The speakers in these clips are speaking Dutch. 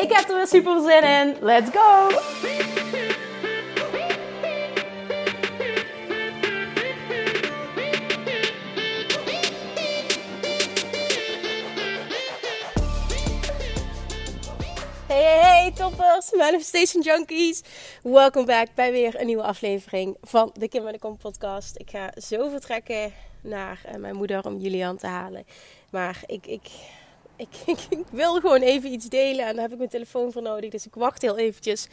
Ik heb er weer super zin in. Let's go! Hey, hey, toppers, Manifestation Junkies. Welkom back bij weer een nieuwe aflevering van de Kim en de Kom podcast. Ik ga zo vertrekken naar uh, mijn moeder om Julian te halen. Maar ik, ik, ik, ik, wil gewoon even iets delen en daar heb ik mijn telefoon voor nodig. Dus ik wacht heel eventjes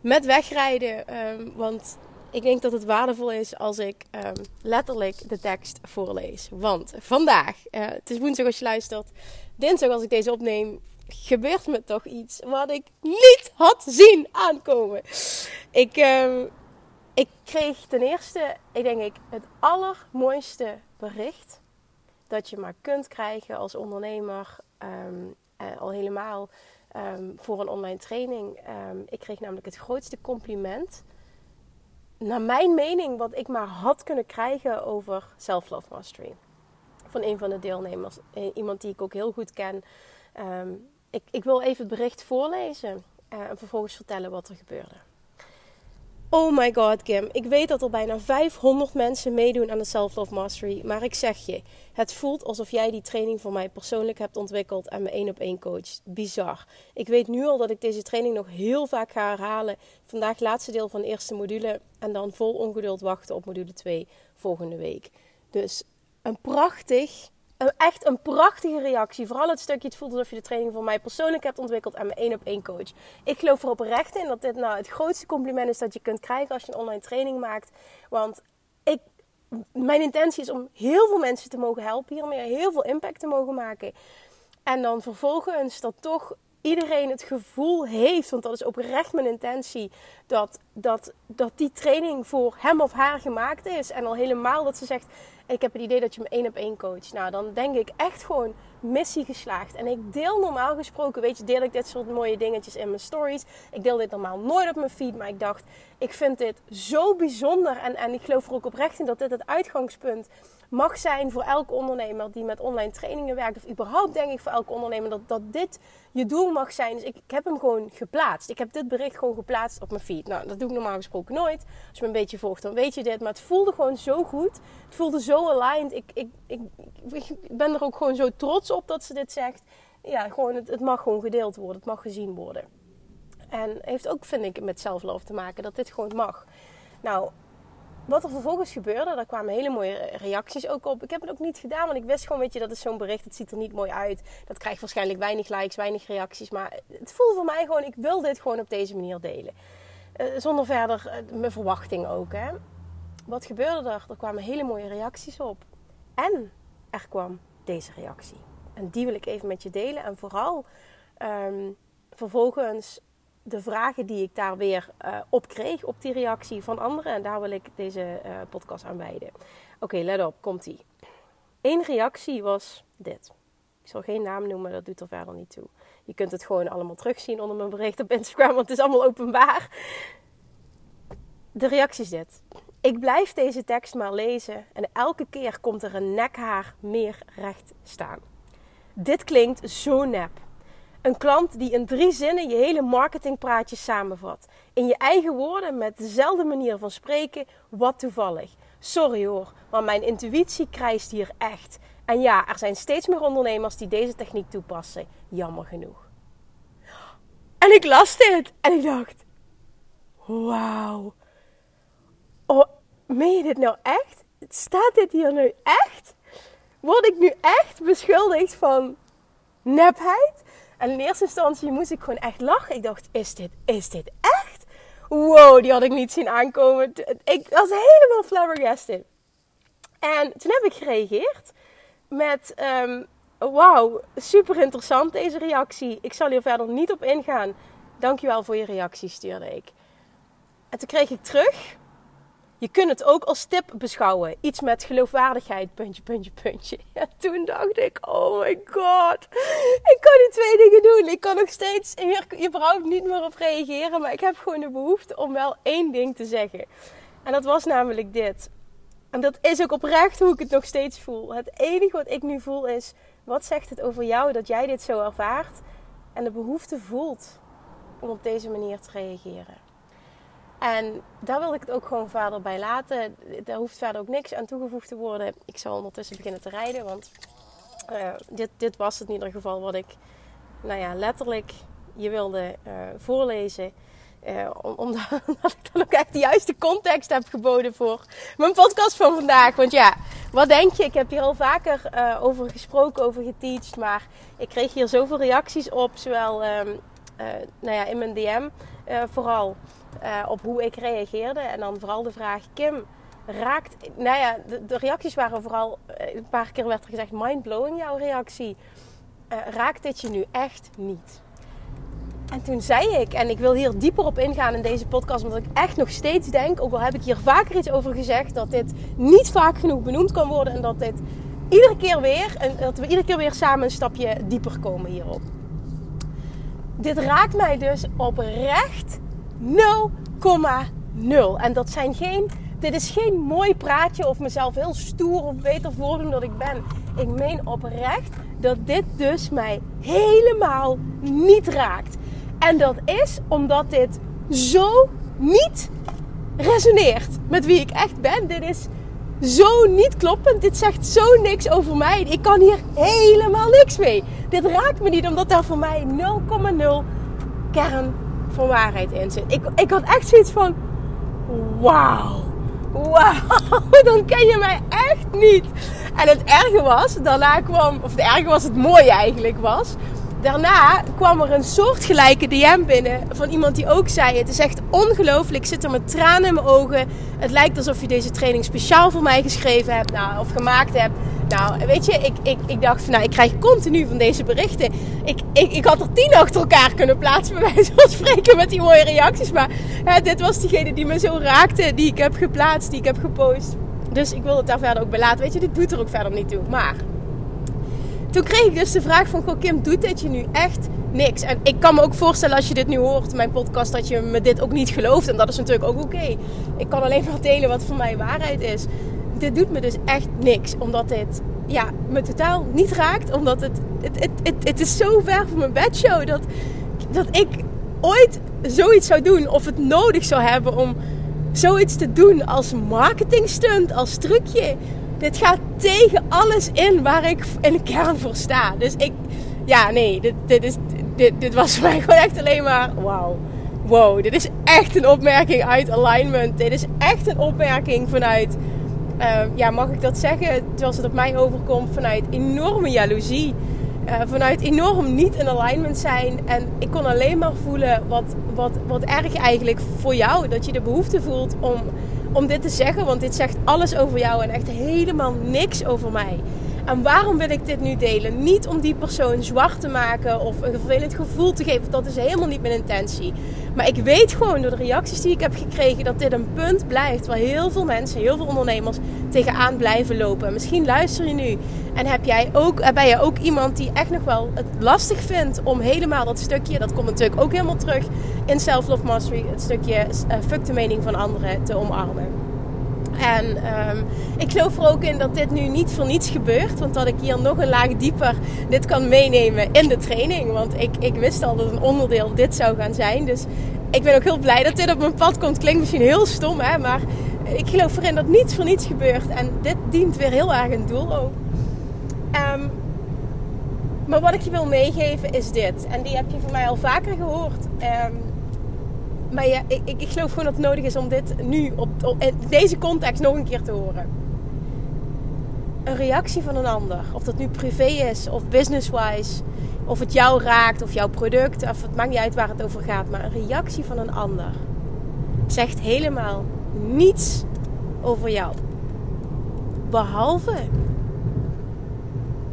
met wegrijden. Um, want ik denk dat het waardevol is als ik um, letterlijk de tekst voorlees. Want vandaag, uh, het is woensdag als je luistert, dinsdag als ik deze opneem, gebeurt me toch iets wat ik niet had zien aankomen. Ik, um, ik kreeg ten eerste, ik denk ik, het allermooiste bericht dat je maar kunt krijgen als ondernemer. Um, uh, al helemaal um, voor een online training. ik kreeg namelijk het grootste compliment. Naar mijn mening, wat ik maar had kunnen krijgen over Self-Love Mastery. Van een van de deelnemers. Iemand die ik ook heel goed ken. Ik, ik, wil even het bericht voorlezen uh, en vervolgens vertellen wat er gebeurde. Oh my god, Kim. Ik weet dat er bijna 500 mensen meedoen aan de Self-Love Mastery. Maar ik zeg je, het voelt alsof jij die training voor mij persoonlijk hebt ontwikkeld en me één op één coacht. Bizar. Ik weet nu al dat ik deze training nog heel vaak ga herhalen. Vandaag laatste deel van de eerste module. En dan vol ongeduld wachten op module 2 volgende week. Dus een prachtig echt een prachtige reactie. Vooral het stukje, het voelt alsof je de training voor mij persoonlijk hebt ontwikkeld en mijn één op één coach. Ik geloof er oprecht in dat dit nou het grootste compliment is dat je kunt krijgen als je een online training maakt. Want ik, mijn intentie is om heel veel mensen te mogen helpen hiermee, heel veel impact te mogen maken. En dan vervolgens dat toch iedereen het gevoel heeft, want dat is oprecht mijn intentie, dat, dat, dat die training voor hem of haar gemaakt is. En al helemaal dat ze zegt, ik heb het idee dat je me één op één coacht. Nou, dan denk ik echt gewoon missie geslaagd. En ik deel normaal gesproken, weet je, deel ik dit soort mooie dingetjes in mijn stories. Ik deel dit normaal nooit op mijn feed, maar ik dacht, ik vind dit zo bijzonder. En, en ik geloof er ook oprecht in dat dit het uitgangspunt mag zijn voor elke ondernemer die met online trainingen werkt. Of überhaupt denk ik voor elke ondernemer dat, dat dit je doel mag zijn. Dus ik, heb hem gewoon geplaatst. Ik heb dit bericht gewoon geplaatst op mijn feed. Nou, dat doe ik normaal gesproken nooit. Als je me een beetje volgt, dan weet je dit. Maar het voelde gewoon zo goed. Het voelde zo aligned. Ik, ik, ik, ik ben er ook gewoon zo trots op dat ze dit zegt. Ja, gewoon, het, het mag gewoon gedeeld worden. Het mag gezien worden. En heeft ook, vind ik, met zelfloof te maken dat dit gewoon mag. Nou, wat er vervolgens gebeurde, daar kwamen hele mooie reacties ook op. Ik heb het ook niet gedaan, want ik wist gewoon, weet je, dat is zo'n bericht. Het ziet er niet mooi uit. Dat krijgt waarschijnlijk weinig likes, weinig reacties. Maar het voelde voor mij gewoon, ik wil dit gewoon op deze manier delen. Uh, zonder verder uh, mijn verwachting ook. Hè. Wat gebeurde er? Er kwamen hele mooie reacties op. En er kwam deze reactie. En die wil ik even met je delen. En vooral um, vervolgens de vragen die ik daar weer uh, op kreeg, op die reactie van anderen. En daar wil ik deze uh, podcast aan wijden. Oké, let op, komt ie. Eén reactie was dit. Ik zal geen naam noemen, dat doet er verder niet toe. Je kunt het gewoon allemaal terugzien onder mijn bericht op Instagram, want het is allemaal openbaar. De reactie is dit. Ik blijf deze tekst maar lezen en elke keer komt er een nekhaar meer recht staan. Dit klinkt zo nep. Een klant die in drie zinnen je hele marketingpraatje samenvat. In je eigen woorden met dezelfde manier van spreken, wat toevallig. Sorry hoor, maar mijn intuïtie krijst hier echt. En ja, er zijn steeds meer ondernemers die deze techniek toepassen. Jammer genoeg. En ik las dit en ik dacht: Wauw. Oh, meen je dit nou echt? Staat dit hier nu echt? Word ik nu echt beschuldigd van nepheid? En in eerste instantie moest ik gewoon echt lachen. Ik dacht, is dit, is dit echt? Wow, die had ik niet zien aankomen. Ik was helemaal flabbergasted. En toen heb ik gereageerd met, um, wauw, super interessant deze reactie. Ik zal hier verder niet op ingaan. Dankjewel voor je reactie, stuurde ik. En toen kreeg ik terug. Je kunt het ook als tip beschouwen. Iets met geloofwaardigheid, puntje, puntje, puntje. En toen dacht ik, oh my god. Ik kan die twee dingen doen. Ik kan nog steeds hier überhaupt niet meer op reageren. Maar ik heb gewoon de behoefte om wel één ding te zeggen. En dat was namelijk dit. En dat is ook oprecht hoe ik het nog steeds voel. Het enige wat ik nu voel is: wat zegt het over jou dat jij dit zo ervaart en de behoefte voelt om op deze manier te reageren? En daar wil ik het ook gewoon verder bij laten. Daar hoeft verder ook niks aan toegevoegd te worden. Ik zal ondertussen beginnen te rijden, want uh, dit, dit was het in ieder geval wat ik, nou ja, letterlijk je wilde uh, voorlezen. Uh, omdat ik dan ook echt de juiste context heb geboden voor mijn podcast van vandaag. Want ja, wat denk je? Ik heb hier al vaker over gesproken, over geteacht. Maar ik kreeg hier zoveel reacties op. Zowel uh, nou ja, in mijn DM vooral op hoe ik reageerde. En dan vooral de vraag: Kim, raakt. Nou ja, de, reacties waren vooral. een paar keer werd er gezegd: mindblowing jouw reactie. raakt dit je nu echt niet? En toen zei ik, en ik wil hier dieper op ingaan in deze podcast, omdat ik echt nog steeds denk, ook al heb ik hier vaker iets over gezegd, dat dit niet vaak genoeg benoemd kan worden en dat dit iedere keer weer, en dat we iedere keer weer samen een stapje dieper komen hierop. Dit raakt mij dus oprecht 0,0. En dat zijn geen, dit is geen mooi praatje of mezelf heel stoer of beter voordoen dan ik ben. Ik meen oprecht dat dit dus mij helemaal niet raakt. En dat is omdat dit zo niet resoneert met wie ik echt ben. Dit is zo niet kloppend. Dit zegt zo niks over mij. Ik kan hier helemaal niks mee. Dit raakt me niet omdat daar voor mij 0,0 kern van waarheid in zit. Ik, ik had echt zoiets van: wauw. Wauw, dan ken je mij echt niet. En het erge was, daarna kwam, of het erge was, het mooie eigenlijk was, daarna kwam er een soortgelijke DM binnen van iemand die ook zei: Het is echt ongelooflijk. Ik zit er met tranen in mijn ogen. Het lijkt alsof je deze training speciaal voor mij geschreven hebt nou, of gemaakt hebt. Nou, weet je, ik, ik, ik dacht van nou, ik krijg continu van deze berichten. Ik, ik, ik had er tien achter elkaar kunnen plaatsen, bij wijze van spreken, met die mooie reacties. Maar hè, dit was diegene die me zo raakte, die ik heb geplaatst, die ik heb gepost. Dus ik wil het daar verder ook bij laten. Weet je, dit doet er ook verder niet toe. Maar toen kreeg ik dus de vraag van, goh Kim, doet dit je nu echt niks? En ik kan me ook voorstellen als je dit nu hoort, mijn podcast, dat je me dit ook niet gelooft. En dat is natuurlijk ook oké. Ik kan alleen maar delen wat voor mij waarheid is. Dit doet me dus echt niks, omdat dit ja, me totaal niet raakt. Omdat het, het, het, het, het is zo ver van mijn bedshow dat, dat ik ooit zoiets zou doen of het nodig zou hebben om zoiets te doen als marketingstunt, als trucje dit gaat tegen alles in waar ik in de kern voor sta. Dus ik, ja, nee, dit, dit, is, dit, was voor mij gewoon echt alleen maar wauw. Wow, dit is echt een opmerking uit alignment. Dit is echt een opmerking vanuit, uh, ja, mag ik dat zeggen, zoals het op mij overkomt, vanuit enorme jaloezie. Uh, vanuit enorm niet in alignment zijn. En ik kon alleen maar voelen wat, wat, wat erg eigenlijk voor jou. Dat je de behoefte voelt om om dit te zeggen, want dit zegt alles over jou en echt helemaal niks over mij. En waarom wil ik dit nu delen? Niet om die persoon zwart te maken of een vervelend gevoel te geven. Dat is helemaal niet mijn intentie. Maar ik weet gewoon door de reacties die ik heb gekregen dat dit een punt blijft waar heel veel mensen, heel veel ondernemers tegenaan blijven lopen. Misschien luister je nu en heb jij ook, ben je ook iemand die echt nog wel het lastig vindt om helemaal dat stukje, dat komt natuurlijk ook helemaal terug in Self Love Mastery, het stukje uh, fuck de mening van anderen te omarmen. En um, ik geloof er ook in dat dit nu niet voor niets gebeurt. Want dat ik hier nog een laag dieper dit kan meenemen in de training. Want ik, ik wist al dat een onderdeel dit zou gaan zijn. Dus ik ben ook heel blij dat dit op mijn pad komt. Klinkt misschien heel stom, hè? maar ik geloof erin dat niets voor niets gebeurt. En dit dient weer heel erg een doel ook. Um, maar wat ik je wil meegeven is dit. En die heb je van mij al vaker gehoord. Um, maar ja, ik, ik, geloof gewoon dat het nodig is om dit nu op, op in deze context nog een keer te horen. Een reactie van een ander, of dat nu privé is of business-wise, of het jou raakt of jouw product, of het maakt niet uit waar het over gaat, maar een reactie van een ander zegt helemaal niets over jou. Behalve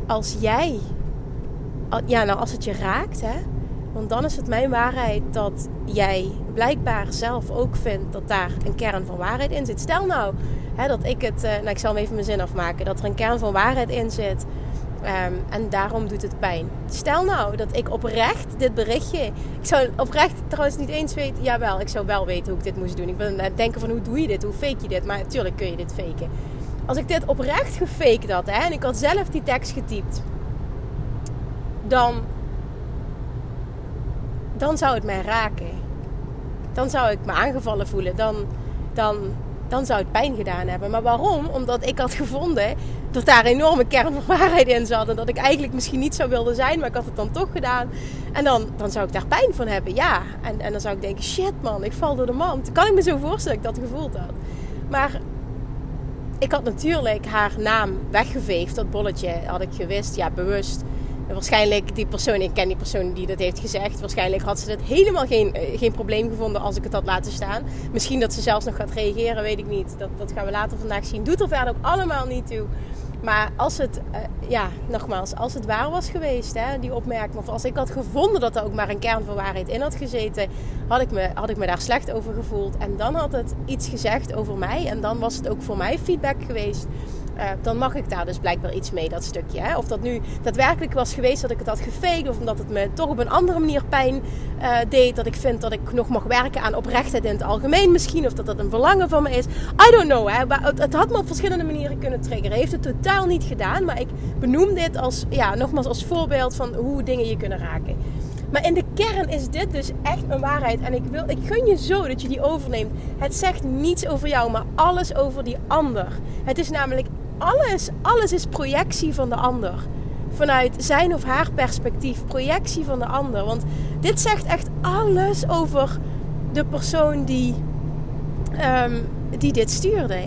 als jij, ja, nou als het je raakt, hè, Want dan is het mijn waarheid dat jij blijkbaar zelf ook vindt dat daar een kern van waarheid in zit. Stel nou hè, dat ik het, uh, nou ik zal hem even mijn zin afmaken, dat er een kern van waarheid in zit. Um, en daarom doet het pijn. Stel nou dat ik oprecht dit berichtje. Ik zou oprecht trouwens niet eens weten. Jawel, ik zou wel weten hoe ik dit moest doen. Ik ben aan het denken van hoe doe je dit? Hoe fake je dit? Maar natuurlijk kun je dit faken. Als ik dit oprecht gefaked had hè, en ik had zelf die tekst getypt. Dan. Dan zou het mij raken. Dan zou ik me aangevallen voelen. Dan. Dan dan zou het pijn gedaan hebben. Maar waarom? Omdat ik had gevonden dat daar een enorme kern van waarheid in zat. En dat ik eigenlijk misschien niet zou willen zijn, maar ik had het dan toch gedaan. En dan, dan zou ik daar pijn van hebben, ja. En, en dan zou ik denken, shit man, ik val door de mand. Kan ik me zo voorstellen dat ik dat gevoeld had. Maar ik had natuurlijk haar naam weggeveegd. Dat bolletje had ik gewist, ja, bewust waarschijnlijk die persoon, ik ken die persoon die dat heeft gezegd. Waarschijnlijk had ze het helemaal geen, eh, geen probleem gevonden als ik het had laten staan. Misschien dat ze zelfs nog gaat reageren, weet ik niet. Dat, dat gaan we later vandaag zien. Doet er verder ook allemaal niet toe. Maar als het, uh, ja, nogmaals, als het waar was geweest, hè, die opmerking, of als ik had gevonden dat er ook maar een kern van waarheid in had gezeten, had ik, me, had ik me daar slecht over gevoeld. En dan had het iets gezegd over mij. En dan was het ook voor mij feedback geweest uh, dan mag ik daar dus blijkbaar iets mee, dat stukje. Hè? Of dat nu daadwerkelijk was geweest dat ik het had gefaked. Of omdat het me toch op een andere manier pijn uh, deed. Dat ik vind dat ik nog mag werken aan oprechtheid in het algemeen misschien. Of dat dat een verlangen van me is. I don't know. Hè? Het, het, had me op verschillende manieren kunnen triggeren. Heeft het totaal niet gedaan. Maar ik benoem dit als, ja, nogmaals als voorbeeld van hoe dingen je kunnen raken. Maar in de kern is dit dus echt een waarheid. En ik, wil, ik gun je zo dat je die overneemt. Het zegt niets over jou, maar alles over die ander. Het is namelijk alles, alles is projectie van de ander. Vanuit zijn of haar perspectief, projectie van de ander. Want dit zegt echt alles over de persoon die, um, die dit stuurde.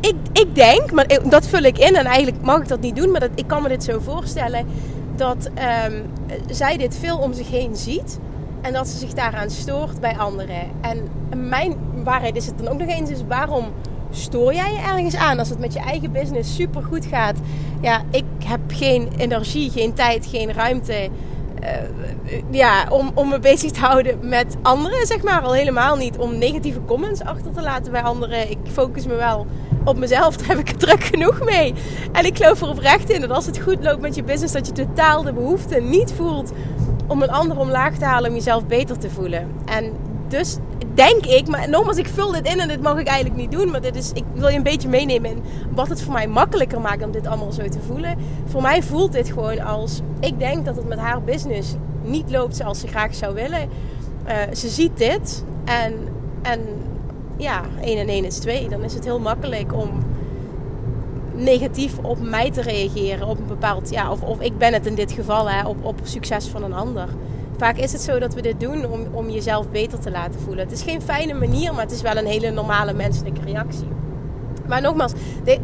Ik, ik denk, maar dat vul ik in en eigenlijk mag ik dat niet doen, maar dat, ik kan me dit zo voorstellen dat um, zij dit veel om zich heen ziet en dat ze zich daaraan stoort bij anderen. En mijn waarheid is het dan ook nog eens, is waarom stoor jij je ergens aan als het met je eigen business super goed gaat? Ja, ik heb geen energie, geen tijd, geen ruimte. Uh, ja, om, om me bezig te houden met anderen, zeg maar. Al helemaal niet om negatieve comments achter te laten bij anderen. Ik focus me wel op mezelf. Daar heb ik er druk genoeg mee. En ik geloof er oprecht in dat als het goed loopt met je business, dat je totaal de behoefte niet voelt om een ander omlaag te halen om jezelf beter te voelen. En dus denk ik, maar nogmaals, ik vul dit in en dit mag ik eigenlijk niet doen. Maar dit is, ik wil je een beetje meenemen in wat het voor mij makkelijker maakt om dit allemaal zo te voelen. Voor mij voelt dit gewoon als, ik denk dat het met haar business niet loopt zoals ze graag zou willen. Uh, ze ziet dit en, en ja, 1 en 1 is 2. Dan is het heel makkelijk om negatief op mij te reageren. Op een bepaald, ja, of, of ik ben het in dit geval, hè, op, op succes van een ander. Vaak is het zo dat we dit doen om, om jezelf beter te laten voelen. Het is geen fijne manier, maar het is wel een hele normale menselijke reactie. Maar nogmaals,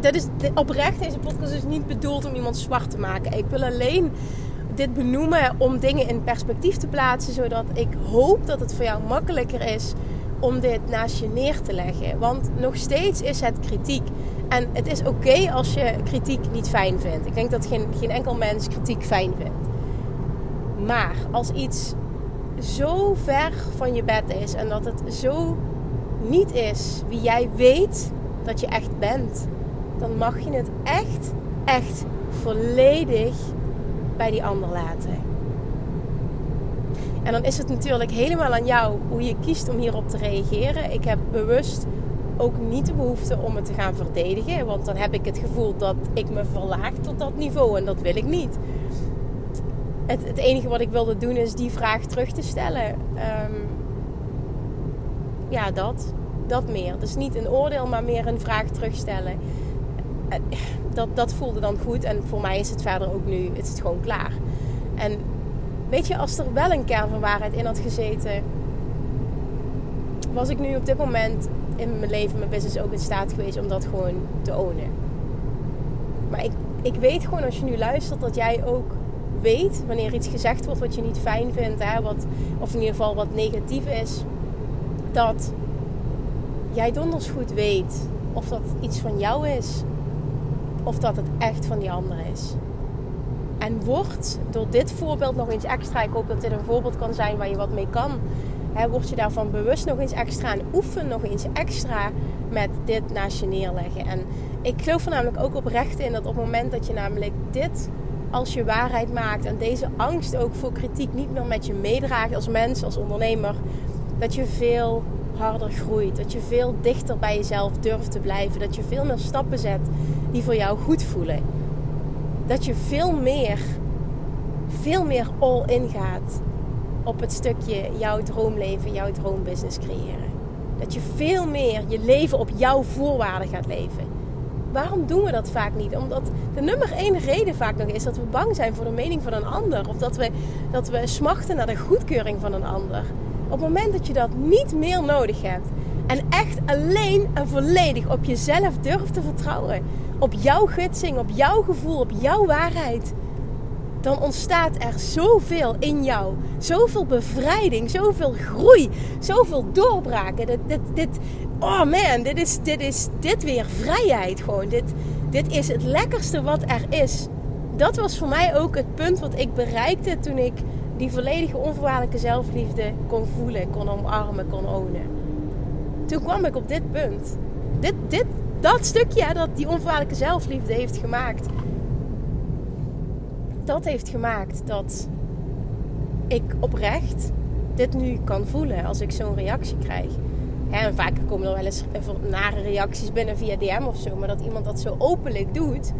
dat is oprecht, deze podcast is niet bedoeld om iemand zwart te maken. Ik wil alleen dit benoemen om dingen in perspectief te plaatsen, zodat ik hoop dat het voor jou makkelijker is om dit naast je neer te leggen. Want nog steeds is het kritiek. En het is oké als je kritiek niet fijn vindt. Ik denk dat geen, geen enkel mens kritiek fijn vindt. Maar als iets zo ver van je bed is en dat het zo niet is wie jij weet dat je echt bent, dan mag je het echt, echt volledig bij die ander laten. En dan is het natuurlijk helemaal aan jou hoe je kiest om hierop te reageren. Ik heb bewust ook niet de behoefte om het te gaan verdedigen, want dan heb ik het gevoel dat ik me verlaag tot dat niveau en dat wil ik niet het, het enige wat ik wilde doen is die vraag terug te stellen. Um, ja, dat. Dat meer. Dus niet een oordeel, maar meer een vraag terugstellen. Eh, dat, dat voelde dan goed. En voor mij is het verder ook nu, is het gewoon klaar. En weet je, als er wel een kern van waarheid in had gezeten, was ik nu op dit moment in mijn leven, mijn business ook in staat geweest om dat gewoon te ownen. Maar ik, ik weet gewoon als je nu luistert dat jij ook weet wanneer iets gezegd wordt wat je niet fijn vindt, hè, wat, of in ieder geval wat negatief is, dat jij donders goed weet of dat iets van jou is of dat het echt van die ander is. En word door dit voorbeeld nog eens extra, ik hoop dat dit een voorbeeld kan zijn waar je wat mee kan. Hè, word je daarvan bewust nog eens extra en oefen nog eens extra met dit naast je neerleggen. En ik geloof er namelijk ook oprecht in dat op het moment dat je namelijk dit als je waarheid maakt en deze angst ook voor kritiek niet meer met je meedraagt als mens, als ondernemer, dat je veel harder groeit. Dat je veel dichter bij jezelf durft te blijven. Dat je veel meer stappen zet die voor jou goed voelen. Dat je veel meer, veel meer all in gaat op het stukje jouw droomleven, jouw droombusiness creëren. Dat je veel meer je leven op jouw voorwaarden gaat leven. Waarom doen we dat vaak niet? Omdat de nummer één reden vaak nog is dat we bang zijn voor de mening van een ander. Of dat we, dat we smachten naar de goedkeuring van een ander. Op het moment dat je dat niet meer nodig hebt. En echt alleen en volledig op jezelf durft te vertrouwen. Op jouw gidsing, op jouw gevoel, op jouw waarheid. Dan ontstaat er zoveel in jou. Zoveel bevrijding, zoveel groei, zoveel doorbraken. Dit, dit, dit, oh man, dit is, dit is dit weer vrijheid gewoon. Dit, dit is het lekkerste wat er is. Dat was voor mij ook het punt wat ik bereikte toen ik die volledige onvoorwaardelijke zelfliefde kon voelen, kon omarmen, kon ownen. Toen kwam ik op dit punt. Dit, dit, dat stukje dat die onvoorwaardelijke zelfliefde heeft gemaakt. Dat heeft gemaakt dat ik oprecht dit nu kan voelen als ik zo'n reactie krijg. En vaak komen er wel eens nare reacties binnen via DM of zo. Maar dat iemand dat zo openlijk doet,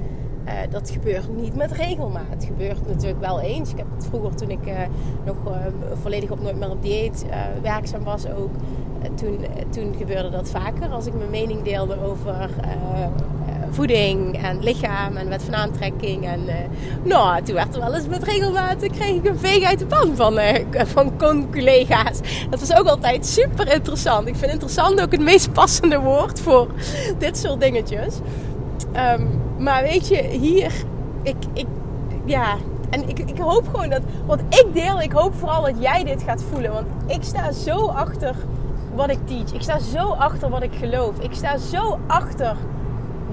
uh, dat gebeurt niet met regelmaat. Het gebeurt natuurlijk wel eens. Ik heb het vroeger toen ik uh, nog uh, volledig op nooit meer op dieet werkzaam was ook. toen, toen gebeurde dat vaker. Als ik mijn mening deelde over voeding en lichaam en wet van aantrekking. En nou, toen werd er wel eens met regelmaat kreeg ik een veeg uit de pan van, van con-collega's. Dat was ook altijd super interessant. Ik vind interessant ook het meest passende woord voor dit soort dingetjes. Um, maar weet je, hier, ik, ik, ja, en ik, ik hoop gewoon dat, wat ik deel, ik hoop vooral dat jij dit gaat voelen. Want ik sta zo achter wat ik teach. Ik sta zo achter wat ik geloof. Ik sta zo achter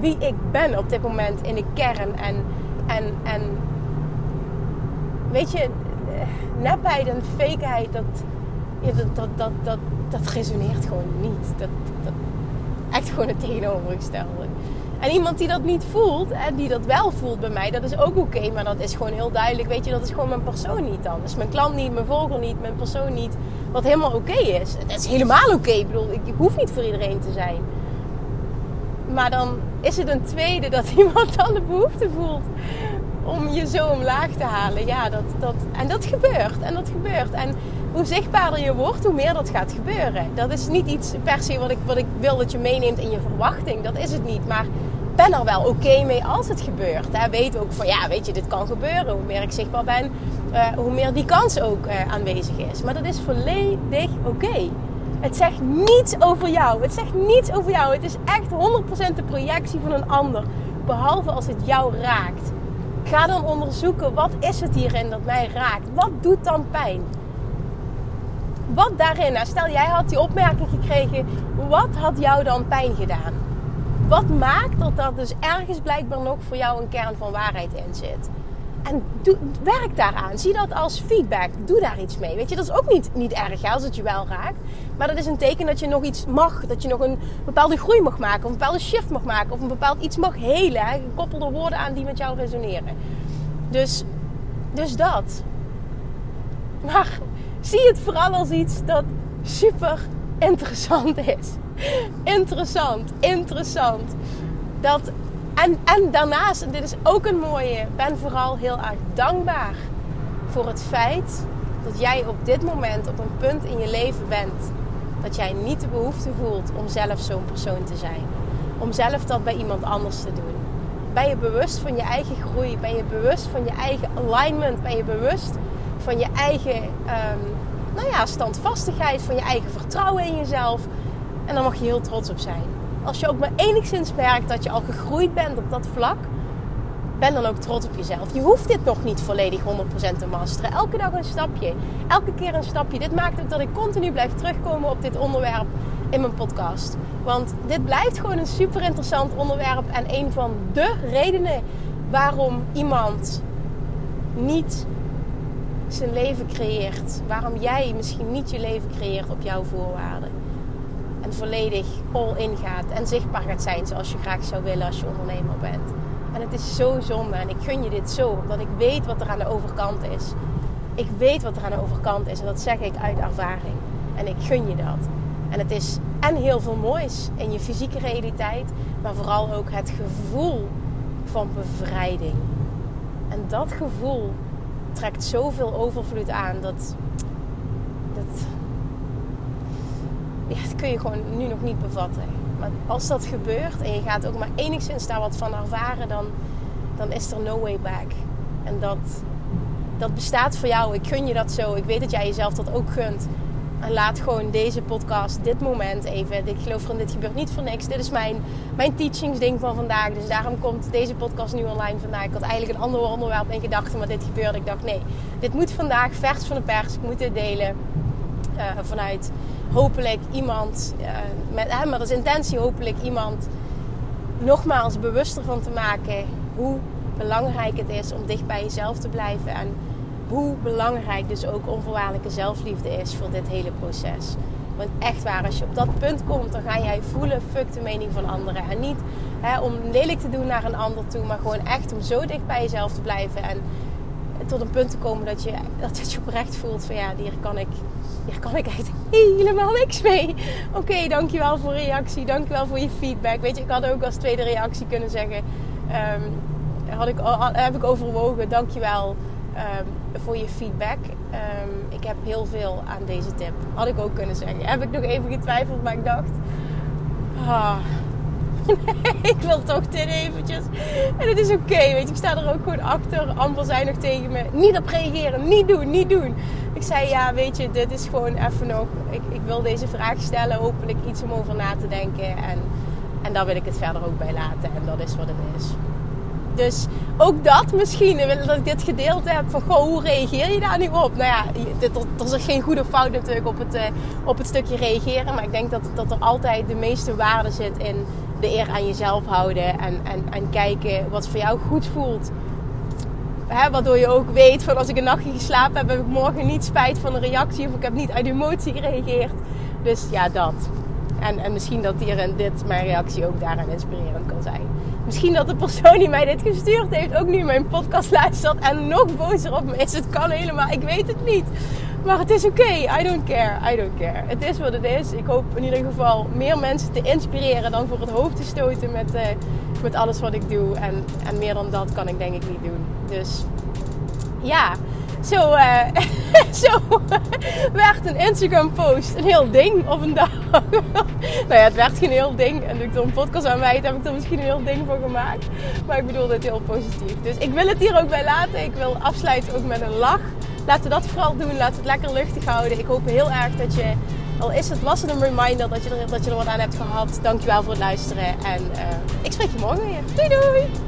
wie ik ben op dit moment in de kern. En, en, en weet je, nepheid en fakeheid, dat, dat, dat, dat, dat, dat resoneert gewoon niet. Dat, dat, echt gewoon het tegenovergestelde. En iemand die dat niet voelt en die dat wel voelt bij mij, dat is ook oké. maar dat is gewoon heel duidelijk, weet je, dat is gewoon mijn persoon niet dan. Is mijn klant niet, mijn volger niet, mijn persoon niet. Wat helemaal oké is. Dat is helemaal oké. Ik bedoel, ik hoef niet voor iedereen te zijn. Maar dan is het een tweede dat iemand dan de behoefte voelt om je zo omlaag te halen. Ja, dat, dat, en dat gebeurt. En dat gebeurt. En hoe zichtbaarder je wordt, hoe meer dat gaat gebeuren. Dat is niet iets per se wat ik, wat ik wil dat je meeneemt in je verwachting. Dat is het niet. Maar ben er wel oké mee als het gebeurt. Hè. Weet ook van ja, weet je, dit kan gebeuren. Hoe meer ik zichtbaar ben, uh, hoe meer die kans ook uh, aanwezig is. Maar dat is volledig oké. Het zegt niets over jou. Het zegt niets over jou. Het is echt 100% de projectie van een ander. Behalve als het jou raakt. Ga dan onderzoeken wat is het hierin dat mij raakt. Wat doet dan pijn? Wat daarin, nou stel jij had die opmerking gekregen, wat had jou dan pijn gedaan? Wat maakt dat er dus ergens blijkbaar nog voor jou een kern van waarheid in zit? En doe, werk daaraan. Zie dat als feedback. Doe daar iets mee. Weet je, dat is ook niet, niet erg als het je wel raakt. Maar dat is een teken dat je nog iets mag. Dat je nog een bepaalde groei mag maken. Of een bepaalde shift mag maken. Of een bepaald iets mag helen. Hè? Gekoppelde woorden aan die met jou resoneren. Dus, dus dat. Maar zie het vooral als iets dat super interessant is. Interessant, interessant. Dat, en, en daarnaast, en dit is ook een mooie, ben vooral heel erg dankbaar voor het feit dat jij op dit moment op een punt in je leven bent dat jij niet de behoefte voelt om zelf zo'n persoon te zijn. Om zelf dat bij iemand anders te doen. Ben je bewust van je eigen groei? Ben je bewust van je eigen alignment? Ben je bewust van je eigen um, nou ja, standvastigheid, van je eigen vertrouwen in jezelf? En daar mag je heel trots op zijn. Als je ook maar enigszins merkt dat je al gegroeid bent op dat vlak, ben dan ook trots op jezelf. Je hoeft dit nog niet volledig 100% te masteren. Elke dag een stapje. Elke keer een stapje. Dit maakt ook dat ik continu blijf terugkomen op dit onderwerp in mijn podcast. Want dit blijft gewoon een super interessant onderwerp. En een van de redenen waarom iemand niet zijn leven creëert. Waarom jij misschien niet je leven creëert op jouw voorwaarden. En volledig all in gaat en zichtbaar gaat zijn zoals je graag zou willen als je ondernemer bent. En het is zo zonde en ik gun je dit zo, omdat ik weet wat er aan de overkant is. Ik weet wat er aan de overkant is en dat zeg ik uit ervaring. En ik gun je dat. En het is en heel veel moois in je fysieke realiteit, maar vooral ook het gevoel van bevrijding. En dat gevoel trekt zoveel overvloed aan dat dat kun je gewoon nu nog niet bevatten. Maar als dat gebeurt en je gaat ook maar enigszins daar wat van ervaren, dan, dan is er no way back. En dat, dat bestaat voor jou. Ik gun je dat zo. Ik weet dat jij jezelf dat ook gunt. En laat gewoon deze podcast, dit moment even. Ik geloof erin, dit gebeurt niet voor niks. Dit is mijn, mijn teachingsding van vandaag. Dus daarom komt deze podcast nu online vandaag. Ik had eigenlijk een ander onderwerp in gedachten, maar dit gebeurde. Ik dacht, nee, dit moet vandaag vers van de pers. Ik moet dit delen. Uh, vanuit hopelijk iemand, uh, met, hè, als intentie hopelijk iemand nogmaals bewuster van te maken hoe belangrijk het is om dicht bij jezelf te blijven. En hoe belangrijk dus ook onvoorwaardelijke zelfliefde is voor dit hele proces. Want echt waar, als je op dat punt komt, dan ga jij voelen, fuck de mening van anderen. En niet hè, om lelijk te doen naar een ander toe, maar gewoon echt om zo dicht bij jezelf te blijven. En tot een punt te komen dat je, dat je oprecht voelt van ja, hier kan ik, hier kan ik echt helemaal niks mee. Oké, dankjewel voor reactie, dankjewel voor je feedback. Weet je, ik had ook als tweede reactie kunnen zeggen, um, had ik, heb ik overwogen, dankjewel um, voor je feedback. Um, ik heb heel veel aan deze tip. Had ik ook kunnen zeggen. Heb ik nog even getwijfeld, maar ik dacht... Ah, ik wil toch dit eventjes. En het is oké, weet je. Ik sta er ook gewoon achter. Amber zei nog tegen me, niet op reageren. Niet doen, niet doen. Ik zei, ja, weet je, dit is gewoon even nog... Ik, ik wil deze vraag stellen. Hopelijk iets om over na te denken. En, en daar wil ik het verder ook bij laten. En dat is wat het is. Dus ook dat misschien, dat ik dit gedeeld heb van goh, hoe reageer je daar nu op? Nou ja, er is geen goede fout natuurlijk op het, eh, op het stukje reageren. Maar ik denk dat, dat er altijd de meeste waarde zit in de eer aan jezelf houden. En, en, en kijken wat voor jou goed voelt. Waardoor je ook weet van als ik een nachtje geslapen heb, heb ik morgen niet spijt van een reactie. Of ik heb niet uit emotie gereageerd. Dus ja, dat. En, en misschien dat hier en dit mijn reactie ook daaraan inspirerend kan zijn. Misschien dat de persoon die mij dit gestuurd heeft ook nu mijn podcast luistert en nog bozer op me is. Het kan helemaal, ik weet het niet. Maar het is oké, I don't care, I don't care. Het is wat het is. Ik hoop in ieder geval meer mensen te inspireren dan voor het hoofd te stoten met, uh, met alles wat ik doe. En, en meer dan dat kan ik denk ik niet doen. Dus ja, zo, uh, zo werd een Instagram post een heel ding op een dag. nou ja, het werd geen heel ding. En ik door een podcast aan mij heb ik er misschien een heel ding van gemaakt. Maar ik bedoel het heel positief. Dus ik wil het hier ook bij laten. Ik wil afsluiten ook met een lach. Laten we dat vooral doen. Laten we het lekker luchtig houden. Ik hoop heel erg dat je, al is het, was het een reminder dat je er, dat je er wat aan hebt gehad. Dankjewel voor het luisteren. En uh, ik spreek je morgen weer. Doei doei!